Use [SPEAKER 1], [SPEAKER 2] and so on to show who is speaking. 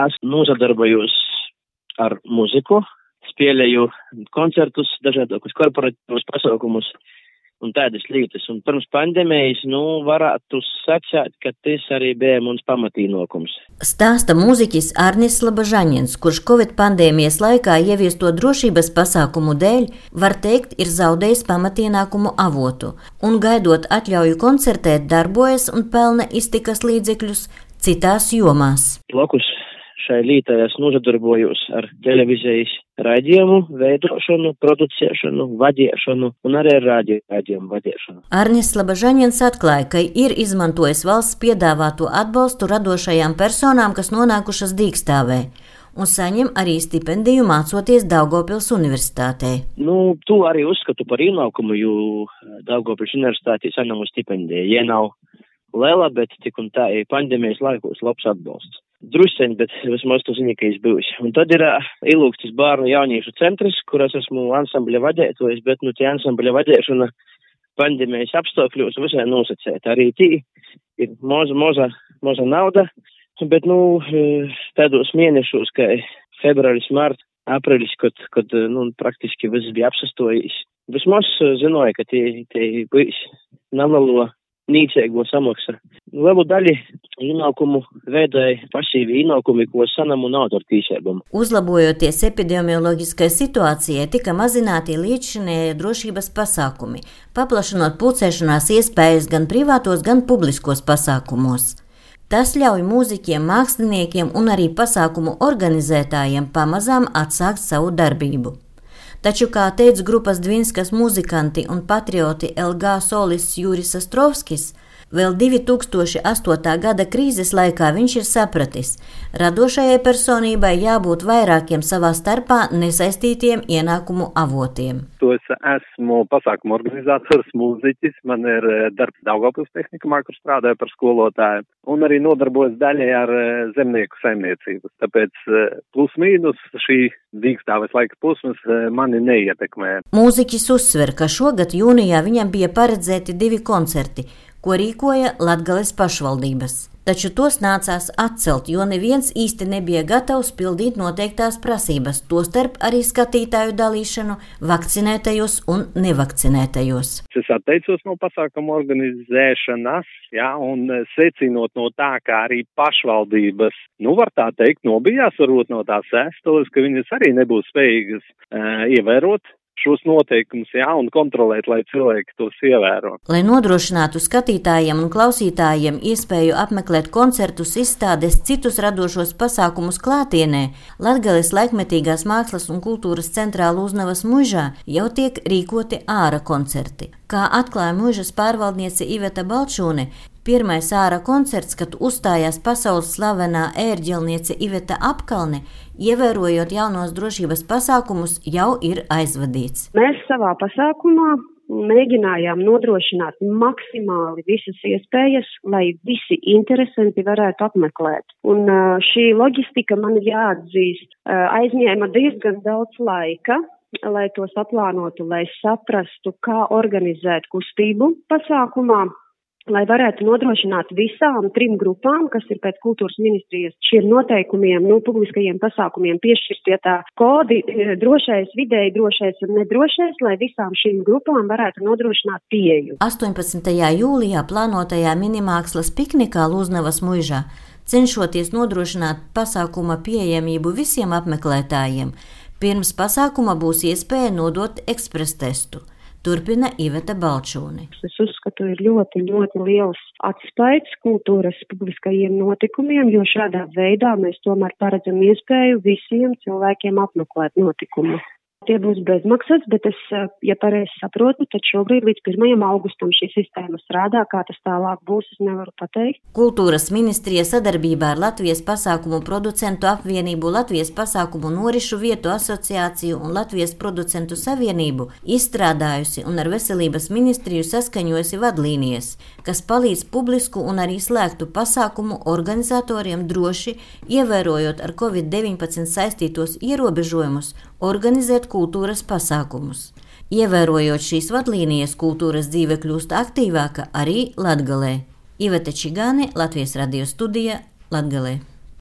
[SPEAKER 1] esmu nozadarbojos ar muziku, spēlēju koncertus, dažādākus korporatīvus pasaukumus un tādas lietas. Un pirms pandēmijas, nu, varētu sacīt, ka tas arī bija mums pamatīnokums.
[SPEAKER 2] Stāsta mūziķis Arnis Labažaņins, kurš Covid pandēmijas laikā ieviesto drošības pasākumu dēļ, var teikt, ir zaudējis pamatīnākumu avotu, un gaidot atļauju koncertēt darbojas un pelna iztikas līdzekļus citās jomās.
[SPEAKER 1] Lokus šai lītai es nodarbojos ar televīzijas raidījumu, veidošanu, producēšanu, vadīšanu un arī ar raidījumu vadīšanu.
[SPEAKER 2] Arnis Labažaņins atklāja, ka ir izmantojis valsts piedāvāto atbalstu radošajām personām, kas nonākušas dīkstāvē un saņem arī stipendiju mācoties Daugopils universitātē.
[SPEAKER 1] Nu, to arī uzskatu par ienākumu, jo Daugopils universitātē saņemu stipendiju. Ja nav liela, bet tik un tā ir pandēmijas laikos labs atbalsts drusceņi, bet vismaz tu zini, ka es bijis. Un tad ir uh, ilūgstis bērnu jauniešu centrs, kuras esmu ansambļa vadētojis, bet nu tie ansambļa vadēšana pandēmijas apstākļos visai nosacēta. Arī tī ir moza, moza, moza nauda, bet nu tādos mēnešos, kā februāris, marts, aprīlis, kad, kad nu, praktiski viss bija apsastojis. Vismaz zināju, ka tie, tie bijis nelielo nīcīgo samaksa. Lielu daļu ienākumu veidoja pasīvi ienākumi, ko sanam un autortīsēbam.
[SPEAKER 2] Uzlabojoties epidemioloģiskai situācijai, tika mazināti līdzšinēja drošības pasākumi, paplašinot pulcēšanās iespējas gan privātos, gan publiskos pasākumos. Tas ļauj mūziķiem, māksliniekiem un arī pasākumu organizētājiem pamazām atsākt savu darbību. Taču, kā teica grupas Dvinskas muzikanti un patrioti LG solists Juris Astrovskis, vēl 2008. gada krīzes laikā viņš ir sapratis, radošajai personībai jābūt vairākiem savā starpā nesaistītiem ienākumu avotiem.
[SPEAKER 3] To es esmu pasākumu organizators, mūziķis, man ir eh, darbs Daugavpils tehnikumā, kur strādāju par skolotāju, un arī nodarbojos daļai ar eh, zemnieku saimniecību. Tāpēc eh, plus mīnus šī dīkstāves laika posms mani neietekmē.
[SPEAKER 2] Mūziķis uzsver, ka šogad jūnijā viņam bija paredzēti divi koncerti, ko rīkoja Latgales pašvaldības. Taču tos nācās atcelt, jo neviens īsti nebija gatavs pildīt noteiktās prasības, tostarp arī skatītāju dalīšanu vakcinētajos un nevakcinētajos.
[SPEAKER 3] Es atteicos no pasākumu organizēšanas, ja, un secinot no tā, kā arī pašvaldības, nu var tā teikt, nobijās varbūt no tās vēstules, ka viņas arī nebūs spējīgas uh, ievērot šos noteikumus, jā, un kontrolēt, lai cilvēki tos ievēro.
[SPEAKER 2] Lai nodrošinātu skatītājiem un klausītājiem iespēju apmeklēt koncertus, izstādes, citus radošos pasākumus klātienē, Latgales laikmetīgās mākslas un kultūras centrāla uznavas mužā jau tiek rīkoti āra koncerti. Kā atklāja mužas pārvaldniece Iveta Balčūne, Pirmais ārā koncerts, kad uzstājās pasaules slavenā ērģelniece Iveta Apkalne, ievērojot jaunos drošības pasākumus, jau ir aizvadīts.
[SPEAKER 4] Mēs savā pasākumā mēģinājām nodrošināt maksimāli visas iespējas, lai visi interesanti varētu apmeklēt. Un šī loģistika man ir jāatzīst, aizņēma diezgan daudz laika, lai tos aplānotu, lai saprastu, kā organizēt kustību pasākumā, lai varētu nodrošināt visām trim grupām, kas ir pēc kultūras ministrijas šiem noteikumiem, nu, publiskajiem pasākumiem piešķirtie tā kodi, e, drošais, vidēji drošais un nedrošais, lai visām šīm grupām varētu nodrošināt pieeju.
[SPEAKER 2] 18. jūlijā plānotajā minimākslas piknikā Lūznavas muižā cenšoties nodrošināt pasākuma pieejamību visiem apmeklētājiem, pirms pasākuma būs iespēja nodot ekspresa testu. Turpina Iveta Balčūne.
[SPEAKER 4] Es uzskatu, ir ļoti, ļoti liels atspaids kultūras publiskajiem notikumiem, jo šādā veidā mēs tomēr paredzam iespēju visiem cilvēkiem apmeklēt notikumu. Tie būs bezmaksas, bet es, eh, ja pareizi saprotu, tad šobrīd līdz 1. augustam šī sistēma strādā. Kā tas tālāk būs, es nevaru pateikt.
[SPEAKER 2] Kultūras ministrija sadarbībā ar Latvijas pasākumu producentu apvienību, Latvijas pasākumu norišu vietu asociāciju un Latvijas producentu savienību izstrādājusi un ar veselības ministriju saskaņojusi vadlīnijas, kas palīdz publisku un arī slēgtu pasākumu organizatoriem droši, ievērojot ar Covid-19 saistītos ierobežojumus, organizēt kultūras pasākumus. Ievērojot šīs vadlīnijas, kultūras dzīve kļūst aktīvāka arī Latgalē. Iveta Čigāne, Latvijas radio studija Latgalē.